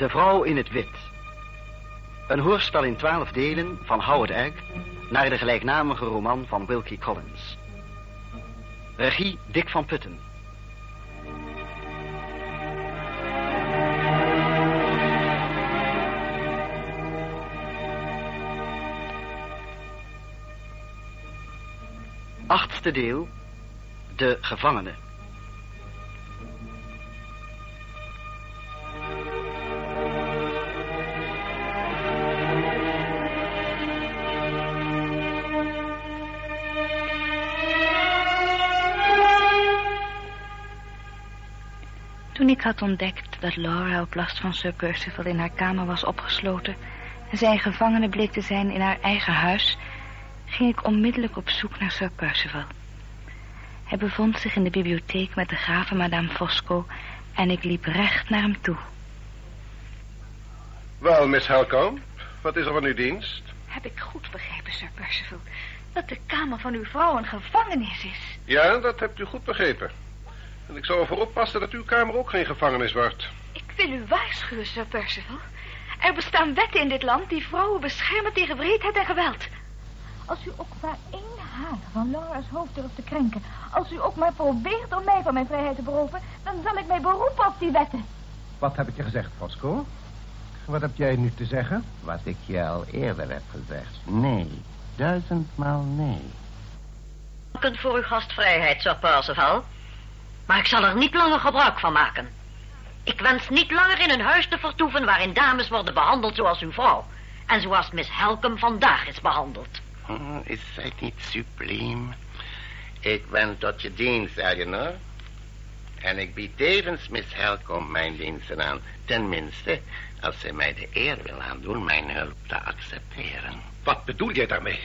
De vrouw in het wit. Een hoorspel in twaalf delen van Howard Egg naar de gelijknamige roman van Wilkie Collins. Regie Dick van Putten. Achtste deel. De gevangene. Toen ik had ontdekt dat Laura op last van Sir Percival in haar kamer was opgesloten... en zij gevangene bleek te zijn in haar eigen huis... ging ik onmiddellijk op zoek naar Sir Percival. Hij bevond zich in de bibliotheek met de gave Madame Fosco... en ik liep recht naar hem toe. Wel, Miss Helcombe, wat is er van uw dienst? Heb ik goed begrepen, Sir Percival... dat de kamer van uw vrouw een gevangenis is? Ja, dat hebt u goed begrepen. En ik zal ervoor oppassen dat uw kamer ook geen gevangenis wordt. Ik wil u waarschuwen, Sir Percival. Er bestaan wetten in dit land die vrouwen beschermen tegen wreedheid en geweld. Als u ook maar één haar van Laura's hoofd durft te krenken... als u ook maar probeert om mij van mijn vrijheid te beroven... dan zal ik mij beroepen op die wetten. Wat heb ik je gezegd, Fosco? Wat heb jij nu te zeggen? Wat ik je al eerder heb gezegd. Nee. Duizendmaal nee. Kunt voor uw gastvrijheid, Sir Percival. Maar ik zal er niet langer gebruik van maken. Ik wens niet langer in een huis te vertoeven waarin dames worden behandeld zoals uw vrouw. En zoals Miss Helcom vandaag is behandeld. Hm, is zij niet subliem? Ik ben tot je dienst, Eleanor. En ik bied tevens Miss Helcom mijn diensten aan. Tenminste, als zij mij de eer wil aandoen mijn hulp te accepteren. Wat bedoel jij daarmee?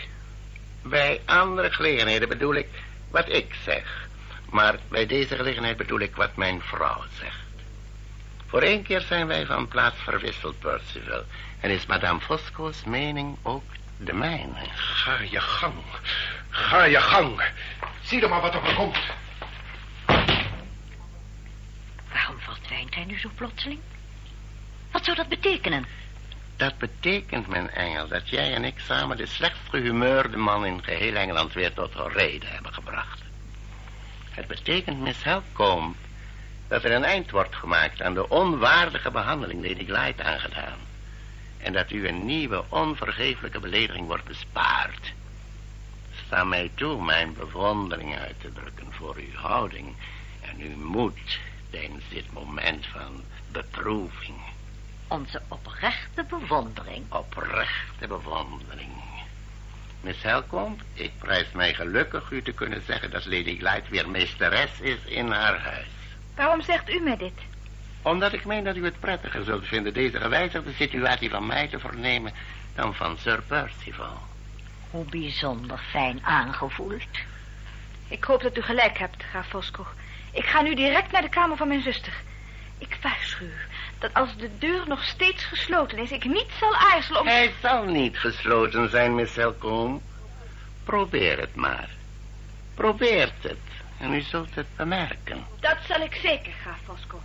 Bij andere gelegenheden bedoel ik wat ik zeg. Maar bij deze gelegenheid bedoel ik wat mijn vrouw zegt. Voor één keer zijn wij van plaats verwisseld, Percival. En is Madame Fosco's mening ook de mijne. Ga je gang. Ga je gang. Zie dan maar wat er komt. Waarom verdwijnt hij nu zo plotseling? Wat zou dat betekenen? Dat betekent, mijn engel, dat jij en ik samen de slechtst gehumeurde man in geheel Engeland weer tot reden hebben gebracht. Het betekent, Miss Helcombe, dat er een eind wordt gemaakt aan de onwaardige behandeling Lady Glyde aangedaan. En dat u een nieuwe, onvergeeflijke belediging wordt bespaard. Sta mij toe mijn bewondering uit te drukken voor uw houding en uw moed tijdens dit moment van beproeving. Onze oprechte bewondering. Oprechte bewondering. Miss Helcombe, ik prijs mij gelukkig u te kunnen zeggen dat Lady Glyde weer meesteres is in haar huis. Waarom zegt u mij dit? Omdat ik meen dat u het prettiger zult vinden deze gewijzigde situatie van mij te vernemen dan van Sir Percival. Hoe bijzonder fijn aangevoeld. Ik hoop dat u gelijk hebt, graaf Fosco. Ik ga nu direct naar de kamer van mijn zuster. Ik waarschuw u dat als de deur nog steeds gesloten is... ik niet zal aarzelen om... Hij zal niet gesloten zijn, Miss. Probeer het maar. Probeert het. En u zult het bemerken. Dat zal ik zeker, graaf Fosco.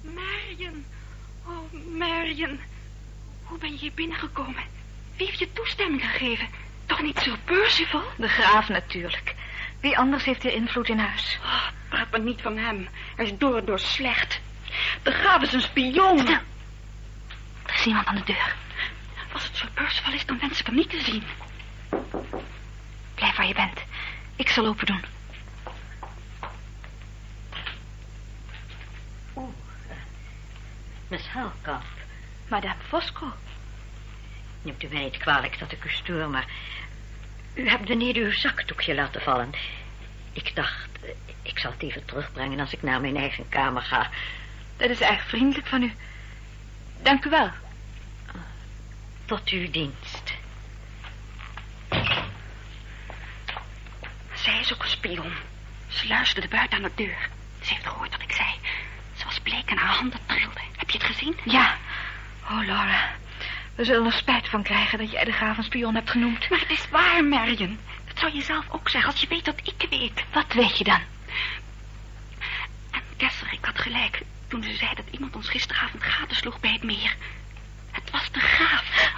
Marion. Oh, Marion. Hoe ben je hier binnengekomen? Wie heeft je toestemming gegeven? Toch niet Sir Percival? De graaf natuurlijk. Wie anders heeft hier invloed in huis? Oh, praat maar niet van hem. Hij is door en door slecht. De graaf is een spion. Stil. Er is iemand aan de deur. Als het Sir Percival is, dan wens ik hem niet te zien. Blijf waar je bent. Ik zal open doen. Oeh, Miss Helkamp. Madame Fosco. Neemt u mij niet kwalijk dat ik u stoor, maar... U hebt beneden uw zakdoekje laten vallen. Ik dacht, eh, ik zal het even terugbrengen als ik naar mijn eigen kamer ga. Dat is erg vriendelijk van u. Dank u wel. Tot uw dienst. Zij is ook een spion. Ze luisterde buiten aan de deur. Ze heeft gehoord wat ik zei. Ze was bleek en haar handen trilden. Heb je het gezien? Ja. Oh, Laura. We zullen er spijt van krijgen dat jij de graaf een spion hebt genoemd. Maar het is waar, Marion. Het zou je zelf ook zeggen als je weet dat ik weet. Wat weet je dan? En Kessler, ik had gelijk toen ze zei dat iemand ons gisteravond gadesloeg bij het meer. Het was de graaf.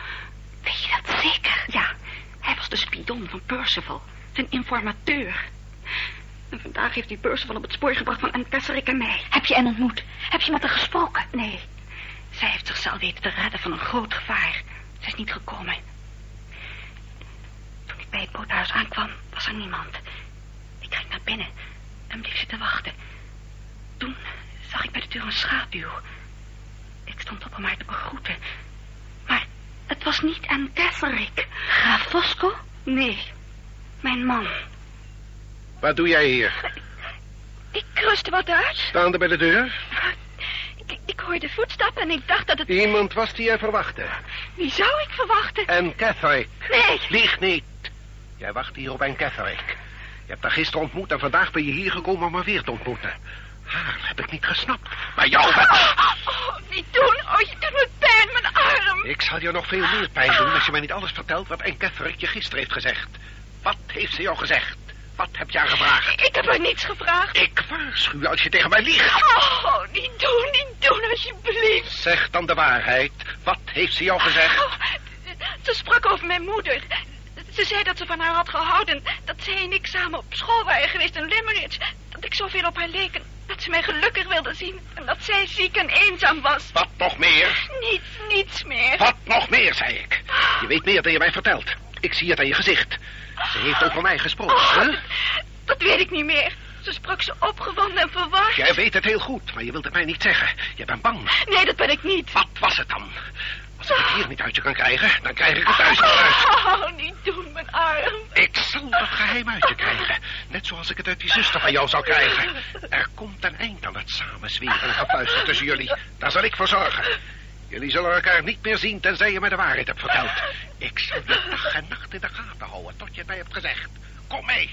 Weet je dat zeker? Ja, hij was de spion van Percival, zijn informateur. En vandaag heeft hij Percival op het spoor gebracht van Anne Kesserik en mij. Heb je Anne ontmoet? Heb je met haar gesproken? Nee, heeft zichzelf weten te redden van een groot gevaar. Ze is niet gekomen. Toen ik bij het boothuis aankwam, was er niemand. Ik ging naar binnen en bleef zitten wachten. Toen zag ik bij de deur een schaduw. Ik stond op om haar te begroeten. Maar het was niet Anne Kesserik. Graaf Fosco? Nee, mijn man. Wat doe jij hier? Ik rustte wat uit. Staande bij de deur? Ik, ik hoorde voetstappen en ik dacht dat het... Iemand was die jij verwachtte. Wie zou ik verwachten? En Catherick. Nee. Lieg niet. Jij wacht hier op een Catherick. Je hebt haar gisteren ontmoet en vandaag ben je hier gekomen om haar weer te ontmoeten. Haar heb ik niet gesnapt. Maar jou wel. Oh, niet doen. Oh, je doet me pijn, mijn arm. Ik zal je nog veel meer pijn doen als je mij niet alles vertelt wat een Catherick je gisteren heeft gezegd. Wat heeft ze jou gezegd? Wat heb je haar gevraagd? Ik heb haar niets gevraagd. Ik waarschuw als je tegen mij liegt. Oh, niet doen, niet doen, alsjeblieft. Zeg dan de waarheid. Wat heeft ze jou gezegd? Oh, ze sprak over mijn moeder. Ze zei dat ze van haar had gehouden. Dat zij en ik samen op school waren geweest in Limerick. Dat ik zoveel op haar leek. en Dat ze mij gelukkig wilde zien. En dat zij ziek en eenzaam was. Wat nog meer? Niets, niets meer. Wat nog meer, zei ik. Je weet meer dan je mij vertelt. Ik zie het aan je gezicht. Ze heeft over mij gesproken, Oh, hè? dat, dat weet ik niet meer. Ze sprak zo opgewonden en verward. Jij weet het heel goed, maar je wilt het mij niet zeggen. Je bent bang. Nee, dat ben ik niet. Wat was het dan? Als ik het hier niet uit je kan krijgen, dan krijg ik het thuis niet uit. Oh, niet doen, mijn arm. Ik zal dat geheim uit je krijgen. Net zoals ik het uit die zuster van jou zal krijgen. Er komt een eind aan het samenzweren en gefluister tussen jullie. Daar zal ik voor zorgen. Jullie zullen elkaar niet meer zien tenzij je me de waarheid hebt verteld. Ik zal je dag en nacht in de gaten houden tot je het mij hebt gezegd. Kom mee.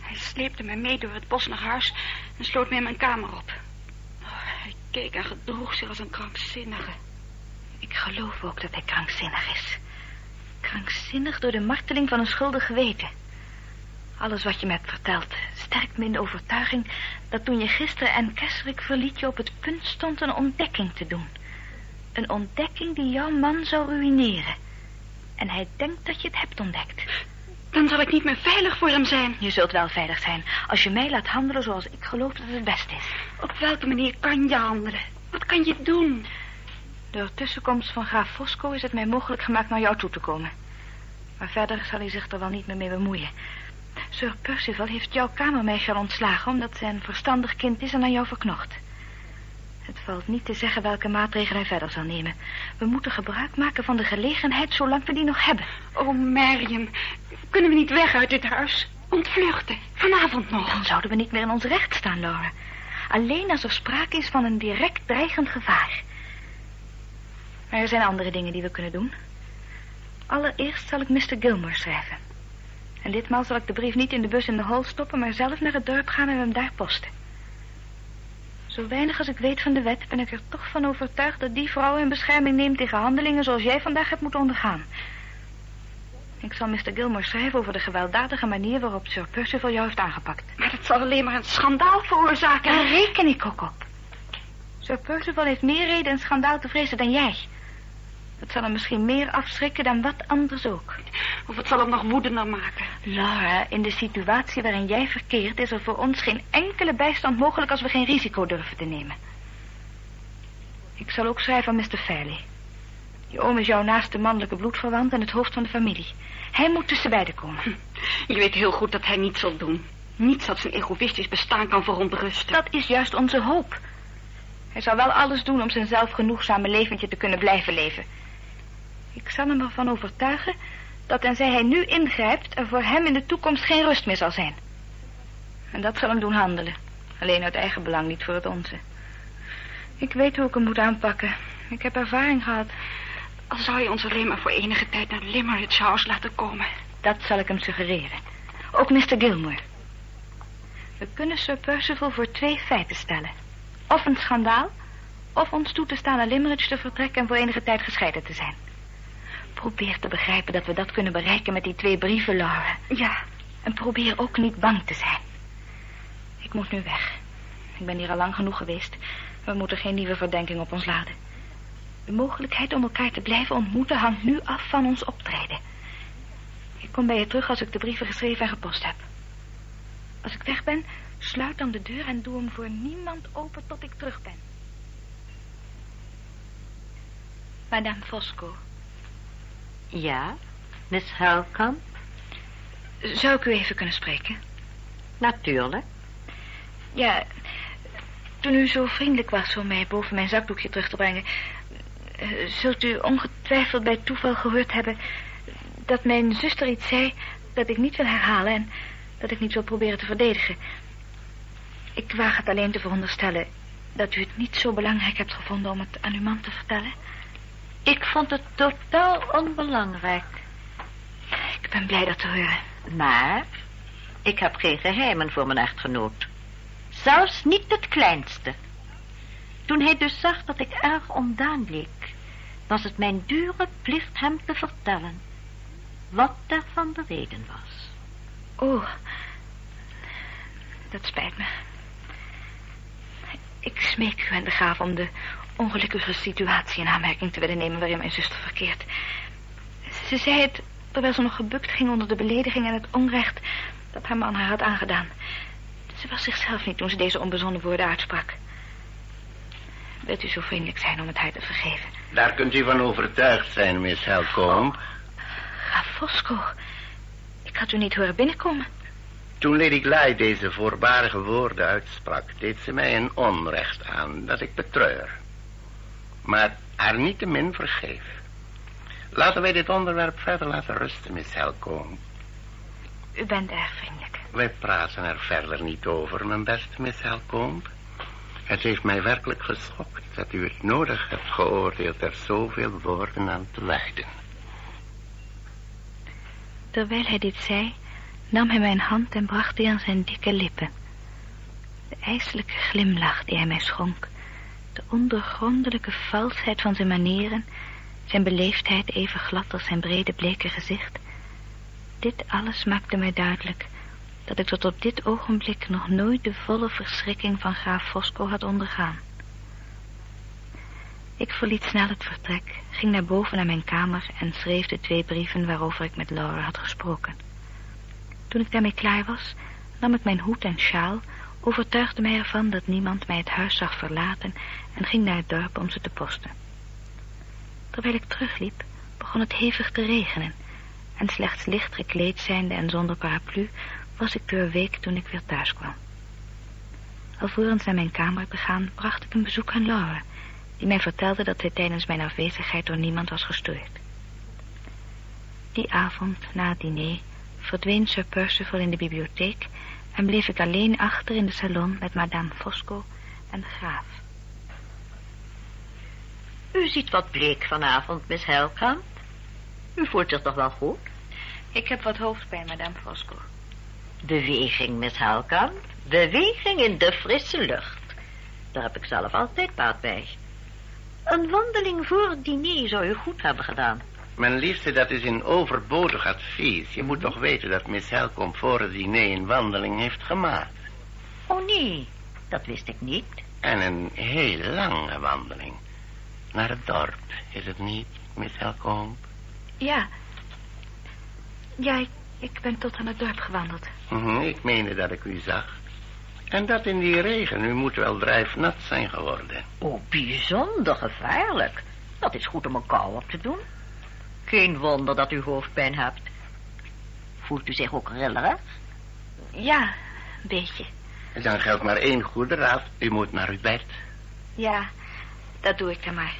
Hij sleepte mij mee door het bos naar huis en sloot mij in mijn kamer op. Oh, hij keek en gedroeg zich als een krankzinnige. Ik geloof ook dat hij krankzinnig is. Krankzinnig door de marteling van een schuldig geweten. Alles wat je me hebt verteld sterkt me in de overtuiging dat toen je gisteren en Kesserik verliet je op het punt stond een ontdekking te doen. Een ontdekking die jouw man zou ruïneren. En hij denkt dat je het hebt ontdekt. Dan zal ik niet meer veilig voor hem zijn. Je zult wel veilig zijn als je mij laat handelen zoals ik geloof dat het best is. Op welke manier kan je handelen? Wat kan je doen? Door tussenkomst van graaf Fosco is het mij mogelijk gemaakt naar jou toe te komen. Maar verder zal hij zich er wel niet meer mee bemoeien. Sir Percival heeft jouw kamermeisje al ontslagen... omdat zij een verstandig kind is en aan jou verknocht. Het valt niet te zeggen welke maatregelen hij verder zal nemen. We moeten gebruik maken van de gelegenheid zolang we die nog hebben. Oh, Marion, kunnen we niet weg uit dit huis? Ontvluchten, vanavond nog. Dan zouden we niet meer in ons recht staan, Laura. Alleen als er sprake is van een direct dreigend gevaar. Maar er zijn andere dingen die we kunnen doen. Allereerst zal ik Mr. Gilmore schrijven. En ditmaal zal ik de brief niet in de bus in de hal stoppen, maar zelf naar het dorp gaan en hem daar posten. Zo weinig als ik weet van de wet, ben ik er toch van overtuigd dat die vrouw in bescherming neemt tegen handelingen zoals jij vandaag hebt moeten ondergaan. Ik zal Mr. Gilmore schrijven over de gewelddadige manier waarop Sir Percival jou heeft aangepakt. Maar dat zal alleen maar een schandaal veroorzaken. Daar reken ik ook op. Sir Percival heeft meer reden een schandaal te vrezen dan jij. Dat zal hem misschien meer afschrikken dan wat anders ook. Of het zal hem nog woedender maken. Laura, in de situatie waarin jij verkeert... is er voor ons geen enkele bijstand mogelijk als we geen risico durven te nemen. Ik zal ook schrijven aan Mr. Fairley. Je oom is jouw naaste mannelijke bloedverwant en het hoofd van de familie. Hij moet tussen beiden komen. Je weet heel goed dat hij niets zal doen. Niets dat zijn egoïstisch bestaan kan verontrusten. Dat is juist onze hoop. Hij zal wel alles doen om zijn zelfgenoegzame leventje te kunnen blijven leven. Ik zal hem ervan overtuigen dat tenzij hij nu ingrijpt... er voor hem in de toekomst geen rust meer zal zijn. En dat zal hem doen handelen. Alleen uit eigen belang, niet voor het onze. Ik weet hoe ik hem moet aanpakken. Ik heb ervaring gehad. Al zou je ons alleen maar voor enige tijd naar Limerick House laten komen. Dat zal ik hem suggereren. Ook Mr. Gilmore. We kunnen Sir Percival voor twee feiten stellen. Of een schandaal, of ons toe te staan naar Limerick te vertrekken en voor enige tijd gescheiden te zijn. Probeer te begrijpen dat we dat kunnen bereiken met die twee brieven, Laura. Ja, En probeer ook niet bang te zijn. Ik moet nu weg. Ik ben hier al lang genoeg geweest. We moeten geen nieuwe verdenking op ons laden. De mogelijkheid om elkaar te blijven ontmoeten hangt nu af van ons optreden. Ik kom bij je terug als ik de brieven geschreven en gepost heb. Als ik weg ben, sluit dan de deur en doe hem voor niemand open tot ik terug ben. Madame Fosco, Ja, Miss Helkamp? zou ik u even kunnen spreken? Natuurlijk. Ja, toen u zo vriendelijk was om mij boven mijn zakdoekje terug te brengen... zult u ongetwijfeld bij toeval gehoord hebben... dat mijn zuster iets zei dat ik niet wil herhalen... en dat ik niet wil proberen te verdedigen. Ik waag het alleen te veronderstellen... dat u het niet zo belangrijk hebt gevonden om het aan uw man te vertellen. Ik vond het totaal onbelangrijk. Ik ben blij dat te horen. Maar ik heb geen geheimen voor mijn echtgenoot. Zelfs niet het kleinste. Toen hij dus zag dat ik erg ontdaan bleek, was het mijn dure plicht hem te vertellen wat daarvan de reden was. Oh, dat spijt me. Ik smeek u en de graaf om de ongelukkige situatie in aanmerking te willen nemen waarin mijn zuster verkeert. Ze zei het terwijl ze nog gebukt ging onder de belediging en het onrecht dat haar man haar had aangedaan. Ze was zichzelf niet toen ze deze onbezonnen woorden uitsprak. Wilt u zo vriendelijk zijn om het haar te vergeven? Daar kunt u van overtuigd zijn, Miss Helcombe. Graaf Fosco, ik had u niet horen binnenkomen. Toen Lady Gly deze voorbarige woorden uitsprak, deed ze mij een onrecht aan dat ik betreur. Maar haar niettemin vergeef. Laten wij dit onderwerp verder laten rusten, Miss Helcombe. U bent erg vriendelijk. Wij praten er verder niet over, mijn beste Miss Helcombe. Het heeft mij werkelijk geschokt dat u het nodig hebt geoordeeld er zoveel woorden aan te wijden. Terwijl hij dit zei, nam hij mijn hand en bracht die aan zijn dikke lippen. De ijselijke glimlach die hij mij schonk, de ondergrondelijke valsheid van zijn manieren, zijn beleefdheid even glad als zijn brede bleke gezicht. Dit alles maakte mij duidelijk dat ik tot op dit ogenblik nog nooit de volle verschrikking van graaf Fosco had ondergaan. Ik verliet snel het vertrek, ging naar boven naar mijn kamer en schreef de twee brieven waarover ik met Laura had gesproken. Toen ik daarmee klaar was, nam ik mijn hoed en sjaal, overtuigde mij ervan dat niemand mij het huis zag verlaten en ging naar het dorp om ze te posten. Terwijl ik terugliep, begon het hevig te regenen en slechts licht gekleed zijnde en zonder paraplu was ik doorweek toen ik weer thuis kwam. Alvorens naar mijn kamer te gaan, bracht ik een bezoek aan Laura, die mij vertelde dat zij tijdens mijn afwezigheid door niemand was gestoord. Die avond, na het diner, verdween Sir Percival in de bibliotheek en bleef ik alleen achter in de salon met madame Fosco en de graaf. U ziet wat bleek vanavond, Miss Helkamp. U voelt zich toch wel goed? Ik heb wat hoofdpijn, madame Fosco. Beweging, Miss Helkamp. Beweging in de frisse lucht. Daar heb ik zelf altijd baat bij. Een wandeling voor het diner zou u goed hebben gedaan. Mijn liefste, dat is een overbodig advies. Je moet toch weten dat Miss Helcombe voor het diner een wandeling heeft gemaakt. Oh nee, dat wist ik niet. En een heel lange wandeling. Naar het dorp, is het niet, Miss Helcombe? Ja. Ja, ik, ik ben tot aan het dorp gewandeld. Mhm, ik meende dat ik u zag. En dat in die regen. U moet wel drijfnat zijn geworden. Oh, bijzonder gevaarlijk. Dat is goed om een kou op te doen. Geen wonder dat u hoofdpijn hebt. Voelt u zich ook rillerig? Ja, een beetje. Dan geldt maar één goede raad. U moet naar uw bed. Ja, dat doe ik dan maar.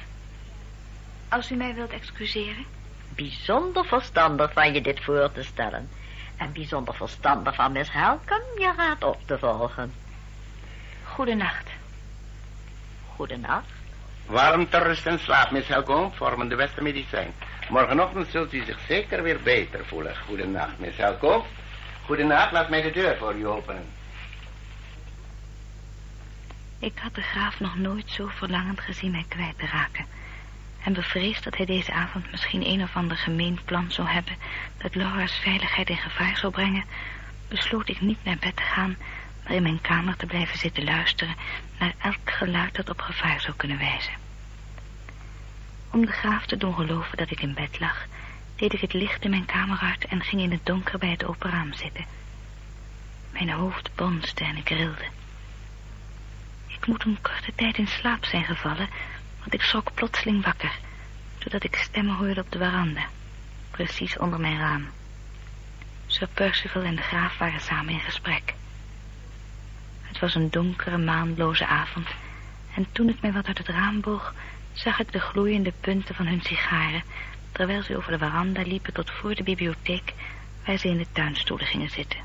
Als u mij wilt excuseren. Bijzonder verstandig van je dit voor te stellen. En bijzonder verstandig van Miss Helcom je raad op te volgen. Goedenacht. Goedenacht. Warm ter rust en slaap, Miss Helcombe, vormen de beste medicijn. Morgenochtend zult u zich zeker weer beter voelen. Goedenacht, Miss Helcombe. Goedenacht, laat mij de deur voor u openen. Ik had de graaf nog nooit zo verlangend gezien mij kwijt te raken. en bevreesd dat hij deze avond misschien een of ander gemeen plan zou hebben dat Laura's veiligheid in gevaar zou brengen, besloot ik niet naar bed te gaan, maar in mijn kamer te blijven zitten luisteren naar elk geluid dat op gevaar zou kunnen wijzen. Om de graaf te doen geloven dat ik in bed lag, deed ik het licht in mijn kamer uit en ging in het donker bij het open raam zitten. Mijn hoofd bonste en ik rilde. Ik moet een korte tijd in slaap zijn gevallen, want ik schrok plotseling wakker, doordat ik stemmen hoorde op de veranda, precies onder mijn raam. Sir Percival en de graaf waren samen in gesprek. Het was een donkere, maanloze avond, en toen ik mij wat uit het raam boog, zag ik de gloeiende punten van hun sigaren, terwijl ze over de veranda liepen tot voor de bibliotheek, waar ze in de tuinstoelen gingen zitten.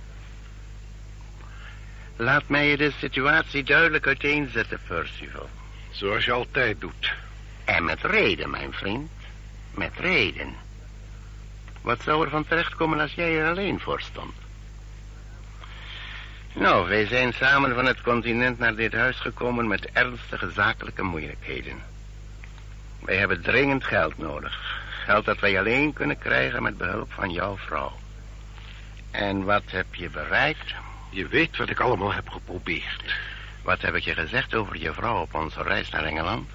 Laat mij je de situatie duidelijk uiteenzetten, Percival. Zoals je altijd doet. En met reden, mijn vriend. Met reden. Wat zou er van terechtkomen als jij er alleen voor stond? Nou, wij zijn samen van het continent naar dit huis gekomen met ernstige zakelijke moeilijkheden. Wij hebben dringend geld nodig. Geld dat wij alleen kunnen krijgen met behulp van jouw vrouw. En wat heb je bereikt? Je weet wat ik allemaal heb geprobeerd. Wat heb ik je gezegd over je vrouw op onze reis naar Engeland?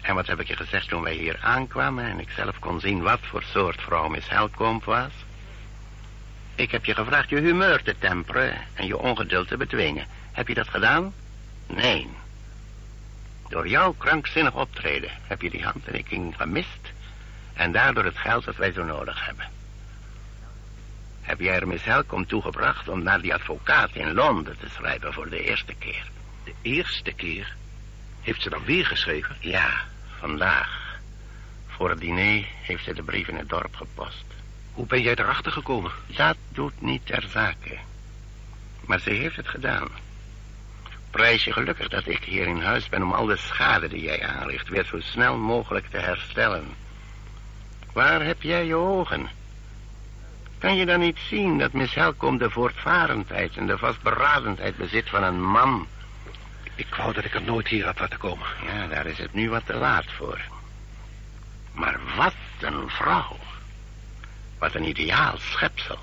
En wat heb ik je gezegd toen wij hier aankwamen en ik zelf kon zien wat voor soort vrouw Miss Helcomb was? Ik heb je gevraagd je humeur te temperen en je ongeduld te bedwingen. Heb je dat gedaan? Nee. Door jouw krankzinnig optreden heb je die handtekening gemist en daardoor het geld dat wij zo nodig hebben. Heb jij er Miss Helcom toegebracht om naar die advocaat in Londen te schrijven voor de eerste keer? De eerste keer? Heeft ze dan weer geschreven? Ja, vandaag. Voor het diner heeft ze de brief in het dorp gepost. Hoe ben jij erachter gekomen? Dat doet niet ter zake. Maar ze heeft het gedaan. Prijs je gelukkig dat ik hier in huis ben om al de schade die jij aanricht weer zo snel mogelijk te herstellen. Waar heb jij je ogen? Kan je dan niet zien dat Miss Helcom de voortvarendheid en de vastberadenheid bezit van een man? Ik wou dat ik er nooit hier had laten komen. Ja, daar is het nu wat te laat voor. Maar wat een vrouw. Wat een ideaal schepsel.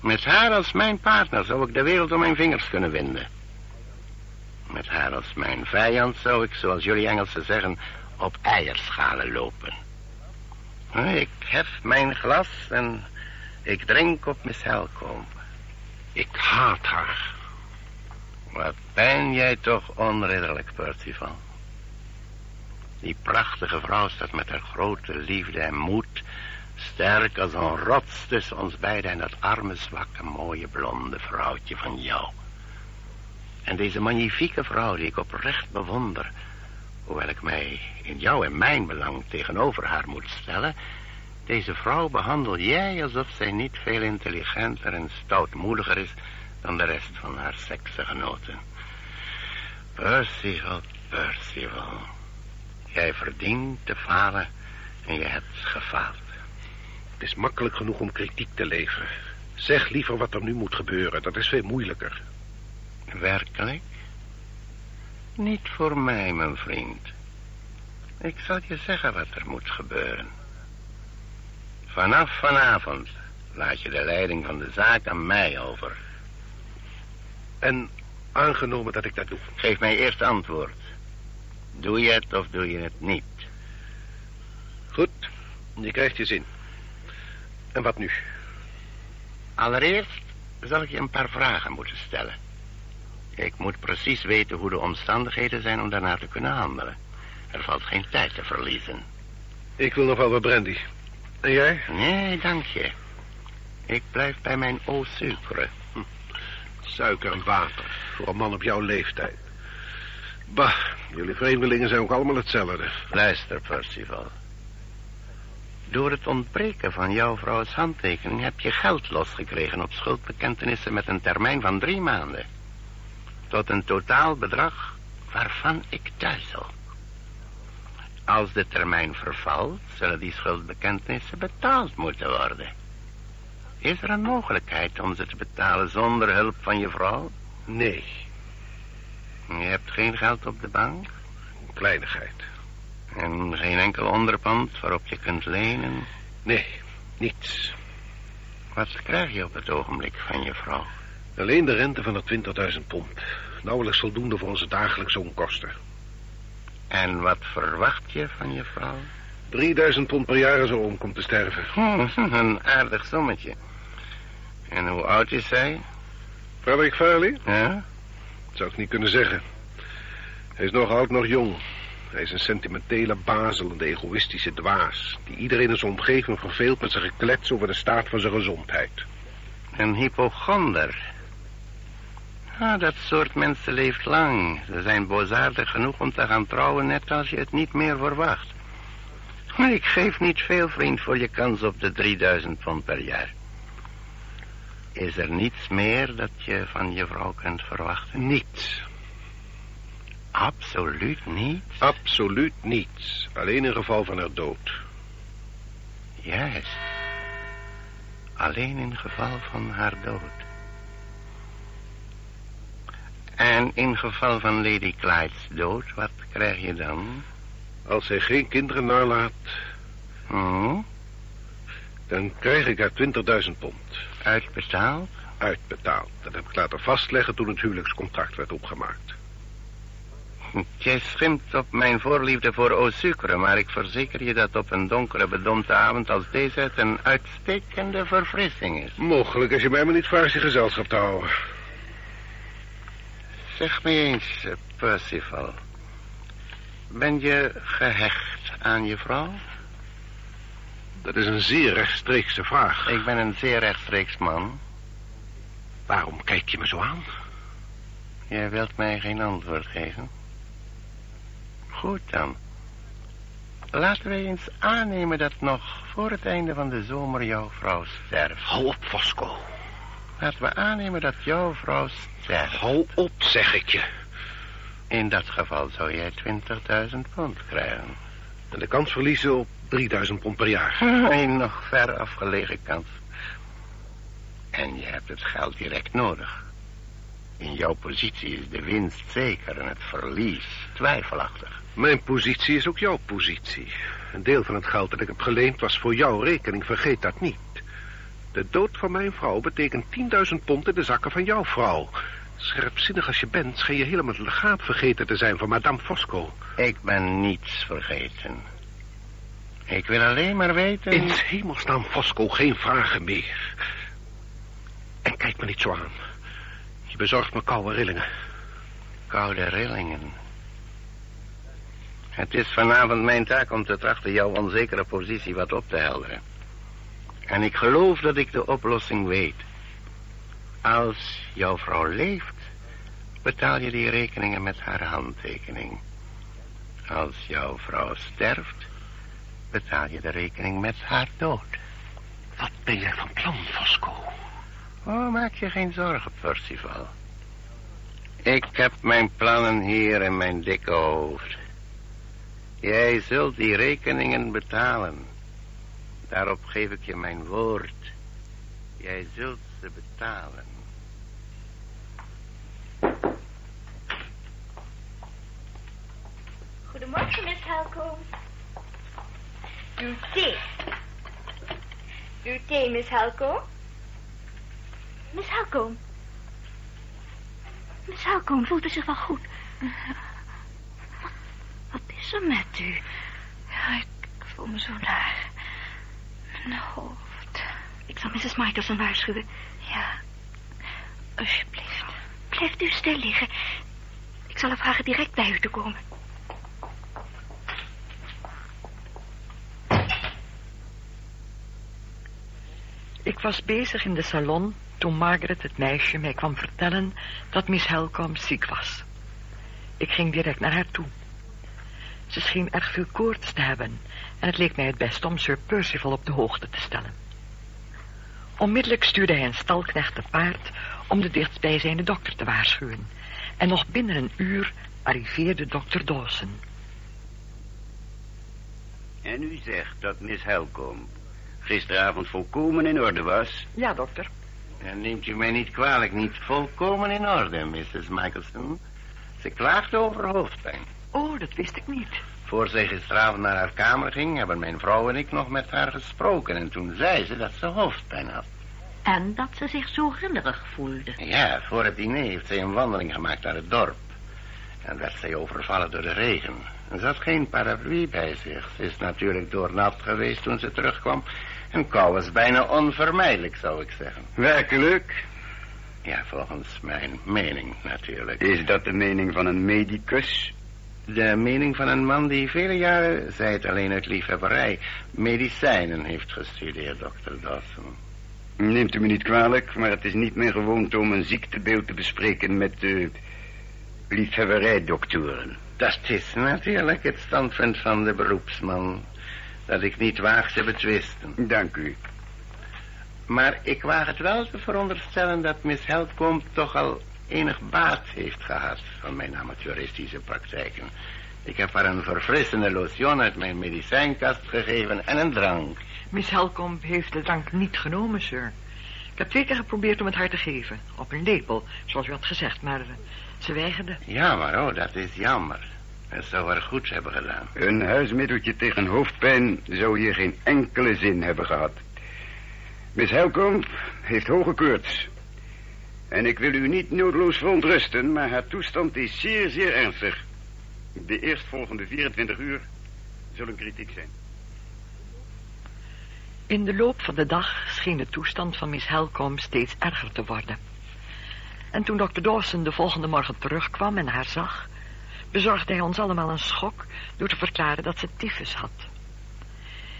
Met haar als mijn partner zou ik de wereld om mijn vingers kunnen winden. Met haar als mijn vijand zou ik, zoals jullie Engelsen zeggen, op eierschalen lopen. Ik hef mijn glas en ik drink op Miss. Ik haat haar. Wat ben jij toch onredelijk, Percival. Die prachtige vrouw staat met haar grote liefde en moed... sterk als een rots tussen ons beiden... en dat arme, zwakke, mooie, blonde vrouwtje van jou. En deze magnifieke vrouw die ik oprecht bewonder... hoewel ik mij in jou en mijn belang tegenover haar moet stellen... deze vrouw behandel jij alsof zij niet veel intelligenter en stoutmoediger is... dan de rest van haar seksgenoten. Percival, Percival. Jij verdient te falen en je hebt gefaald. Het is makkelijk genoeg om kritiek te leveren. Zeg liever wat er nu moet gebeuren. Dat is veel moeilijker. Werkelijk? Niet voor mij, mijn vriend. Ik zal je zeggen wat er moet gebeuren. Vanaf vanavond laat je de leiding van de zaak aan mij over. En aangenomen dat ik dat doe. Geef mij eerst antwoord. Doe je het of doe je het niet? Goed, je krijgt je zin. En wat nu? Allereerst zal ik je een paar vragen moeten stellen. Ik moet precies weten hoe de omstandigheden zijn om daarnaar te kunnen handelen. Er valt geen tijd te verliezen. Ik wil nog wel wat brandy. En jij? Nee, dank je. Ik blijf bij mijn eau sucre. Suiker en water. Voor een man op jouw leeftijd. Bah, jullie vreemdelingen zijn ook allemaal hetzelfde. Luister, Percival. Door het ontbreken van jouw vrouws handtekening heb je geld losgekregen op schuldbekentenissen met een termijn van drie maanden. Tot een totaal bedrag waarvan ik duizel. Als de termijn vervalt, zullen die schuldbekentenissen betaald moeten worden. Is er een mogelijkheid om ze te betalen zonder hulp van je vrouw? Nee, Je hebt geen geld op de bank? kleinigheid. En geen enkel onderpand waarop je kunt lenen? Nee, niets. Wat krijg je op het ogenblik van je vrouw? Alleen de rente van de 20.000 pond. Nauwelijks voldoende voor onze dagelijkse onkosten. En wat verwacht je van je vrouw? 3000 pond per jaar als ze om komt te sterven. Hm, een aardig sommetje. En hoe oud is zij? Frederik Farley? Ja? Dat zou ik niet kunnen zeggen. Hij is nog oud, nog jong. Hij is een sentimentele, bazelende, egoïstische dwaas... die iedereen in zijn omgeving verveelt met zijn geklets over de staat van zijn gezondheid. Een hypochonder. Ah, dat soort mensen leeft lang. Ze zijn boosaardig genoeg om te gaan trouwen, net als je het niet meer verwacht. Maar ik geef niet veel, vriend, voor je kans op de 3000 pond per jaar. Is er niets meer dat je van je vrouw kunt verwachten? Niets. Absoluut niets? Absoluut niets. Alleen in geval van haar dood. Juist. Alleen in geval van haar dood. En in geval van Lady Clyde's dood, wat krijg je dan? Als zij geen kinderen nalaat, Hm? dan krijg ik haar 20.000 pond. Uitbetaald? Uitbetaald. Dat heb ik laten vastleggen toen het huwelijkscontract werd opgemaakt. Jij schimpt op mijn voorliefde voor Osucre, maar ik verzeker je dat op een donkere, bedompte avond als deze het een uitstekende verfrissing is. Mogelijk als je mij maar niet vraagt je gezelschap te houden. Zeg me eens, eh, Percival. Ben je gehecht aan je vrouw? Dat is een zeer rechtstreekse vraag. Ik ben een zeer rechtstreeks man. Waarom kijk je me zo aan? Jij wilt mij geen antwoord geven. Goed dan. Laten wij eens aannemen dat nog voor het einde van de zomer jouw vrouw sterft. Hou op, Vasco. Laten we aannemen dat jouw vrouw Hou op, zeg ik je. In dat geval zou jij 20.000 pond krijgen. En de kans verliezen op 3000 pond per jaar. Een nog ver afgelegen kans. En je hebt het geld direct nodig. In jouw positie is de winst zeker en het verlies twijfelachtig. Mijn positie is ook jouw positie. Een deel van het geld dat ik heb geleend was voor jouw rekening, vergeet dat niet. De dood van mijn vrouw betekent 10.000 pond in de zakken van jouw vrouw. Scherpzinnig als je bent, schijn je helemaal het legaat vergeten te zijn van Madame Fosco. Ik ben niets vergeten. Ik wil alleen maar weten... In hemelsnaam, Fosco, geen vragen meer. En kijk me niet zo aan. Je bezorgt me koude rillingen. Koude rillingen. Het is vanavond mijn taak om te trachten jouw onzekere positie wat op te helderen. En ik geloof dat ik de oplossing weet. Als jouw vrouw leeft, betaal je die rekeningen met haar handtekening. Als jouw vrouw sterft, betaal je de rekening met haar dood. Wat ben jij van plan, Fosco? Oh, maak je geen zorgen, Percival. Ik heb mijn plannen hier in mijn dikke hoofd. Jij zult die rekeningen betalen. Daarop geef ik je mijn woord. Jij zult ze betalen. Goedemorgen, Miss Helcom. Uw thee. Uw thee, Miss Helcom. Miss Helcom. Miss Helcom, voelt u zich wel goed? Wat, wat is er met u? Ja, ik voel me zo laag. Mijn hoofd. Ik zal Mrs. Michelson waarschuwen. Ja, alsjeblieft. Blijft u stil liggen. Ik zal haar vragen direct bij u te komen. Ik was bezig in de salon toen Margaret, het meisje, mij kwam vertellen dat Miss Helcom ziek was. Ik ging direct naar haar toe. Ze scheen erg veel koorts te hebben en het leek mij het best om Sir Percival op de hoogte te stellen. Onmiddellijk stuurde hij een stalknecht te paard om de dichtstbijzijnde dokter te waarschuwen. En nog binnen een uur arriveerde dokter Dawson. En u zegt dat Miss Helcom gisteravond volkomen in orde was? Ja, dokter. En neemt u mij niet kwalijk, niet volkomen in orde, Mrs. Michelson. Ze klaagde over hoofdpijn. Oh, dat wist ik niet. Voor zij gisteravond naar haar kamer ging, hebben mijn vrouw en ik nog met haar gesproken. En toen zei ze dat ze hoofdpijn had. En dat ze zich zo grillerig voelde. Ja, voor het diner heeft zij een wandeling gemaakt naar het dorp. En werd zij overvallen door de regen. En ze had geen paraplu bij zich. Ze is natuurlijk doornat geweest toen ze terugkwam. En kou was bijna onvermijdelijk, zou ik zeggen. Werkelijk? Ja, volgens mijn mening natuurlijk. Is dat de mening van een medicus? De mening van een man die vele jaren, zij het alleen uit liefhebberij, medicijnen heeft gestudeerd, dokter Dawson. Neemt u me niet kwalijk, maar het is niet mijn gewoonte om een ziektebeeld te bespreken met liefhebberijdoktoren. Dat is natuurlijk het standpunt van de beroepsman, dat ik niet waag te betwisten. Dank u. Maar ik waag het wel te veronderstellen dat Miss Helcomb toch al enig baat heeft gehad van mijn amateuristische praktijken. Ik heb haar een verfrissende lotion uit mijn medicijnkast gegeven en een drank. Miss Helcomb heeft de drank niet genomen, sir. Ik heb twee keer geprobeerd om het haar te geven. Op een lepel, zoals u had gezegd, maar eh, ze weigerde. Ja, maar oh, dat is jammer. Dat zou haar goed hebben gedaan. Een huismiddeltje tegen hoofdpijn zou hier geen enkele zin hebben gehad. Miss Helcomb heeft hoge koorts. En ik wil u niet noodloos verontrusten, maar haar toestand is zeer, zeer ernstig. De eerstvolgende 24 uur zullen kritiek zijn. In de loop van de dag scheen de toestand van Miss Helcomb steeds erger te worden. En toen dokter Dawson de volgende morgen terugkwam en haar zag... bezorgde hij ons allemaal een schok door te verklaren dat ze tyfus had.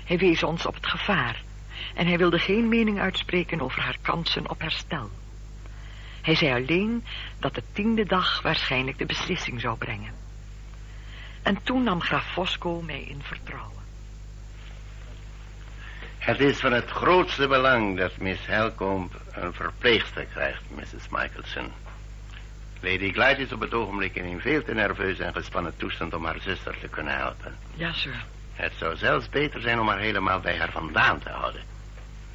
Hij wees ons op het gevaar en hij wilde geen mening uitspreken over haar kansen op herstel. Hij zei alleen dat de tiende dag waarschijnlijk de beslissing zou brengen. En toen nam graaf Fosco mij in vertrouwen. Het is van het grootste belang dat Miss Helcomb een verpleegster krijgt, Mrs. Michelson. Lady Glyde is op het ogenblik in een veel te nerveuze en gespannen toestand om haar zuster te kunnen helpen. Ja, sir. Het zou zelfs beter zijn om haar helemaal bij haar vandaan te houden.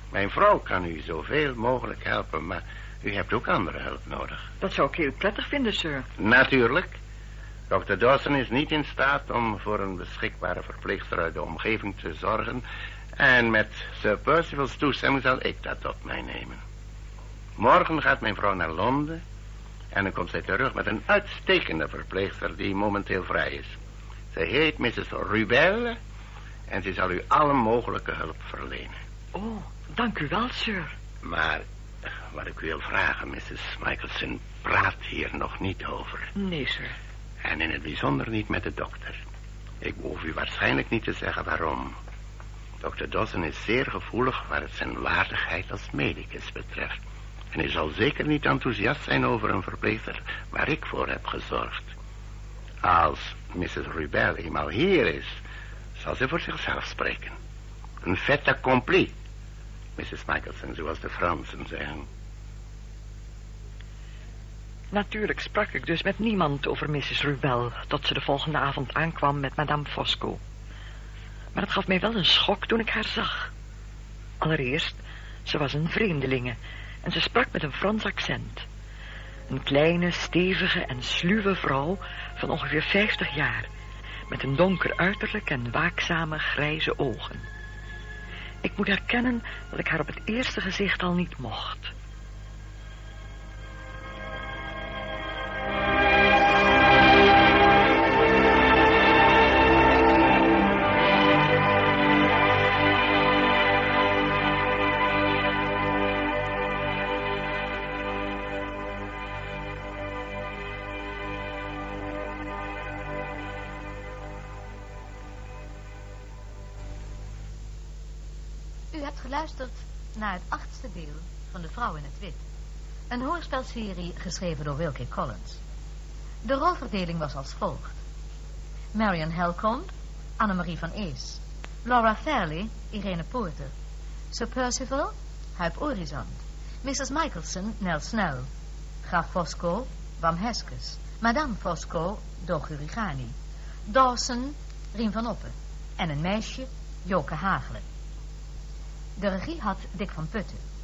Mijn vrouw kan u zoveel mogelijk helpen, maar u hebt ook andere hulp nodig. Dat zou ik heel prettig vinden, sir. Natuurlijk. Dr. Dawson is niet in staat om voor een beschikbare verpleegster uit de omgeving te zorgen. En met Sir Percival's toestemming zal ik dat op mij nemen. Morgen gaat mijn vrouw naar Londen. En dan komt zij terug met een uitstekende verpleegster die momenteel vrij is. Zij heet Mrs. Rubel. En ze zal u alle mogelijke hulp verlenen. Oh, dank u wel, sir. Maar wat ik u wil vragen, Mrs. Michelson, praat hier nog niet over. Nee, sir. En in het bijzonder niet met de dokter. Ik hoef u waarschijnlijk niet te zeggen waarom. Dr. Dawson is zeer gevoelig waar het zijn waardigheid als medicus betreft. En hij zal zeker niet enthousiast zijn over een verpleegster waar ik voor heb gezorgd. Als Mrs. Rubel eenmaal hier is, zal ze voor zichzelf spreken. Een fait accompli, Mrs. Michelson, zoals de Fransen zeggen. Natuurlijk sprak ik dus met niemand over Mrs. Rubel... tot ze de volgende avond aankwam met Madame Fosco. Maar het gaf mij wel een schok toen ik haar zag. Allereerst, ze was een vreemdelinge... en ze sprak met een Frans accent. Een kleine, stevige en sluwe vrouw van ongeveer vijftig jaar... met een donker uiterlijk en waakzame grijze ogen. Ik moet erkennen dat ik haar op het eerste gezicht al niet mocht... hebt geluisterd naar het achtste deel van De Vrouw in het Wit. Een hoorspelserie geschreven door Wilkie Collins. De rolverdeling was als volgt. Marion Helcomb, Annemarie van Ees. Laura Fairley, Irene Poorter. Sir Percival, Huip Orizant. Mrs. Michelson, Nel Snell. Graf Fosco, Wam Heskes. Madame Fosco, Dogu Rigani. Dawson, Rien van Oppen. En een meisje, Joke Hagelen. De regie had Dick van Putten.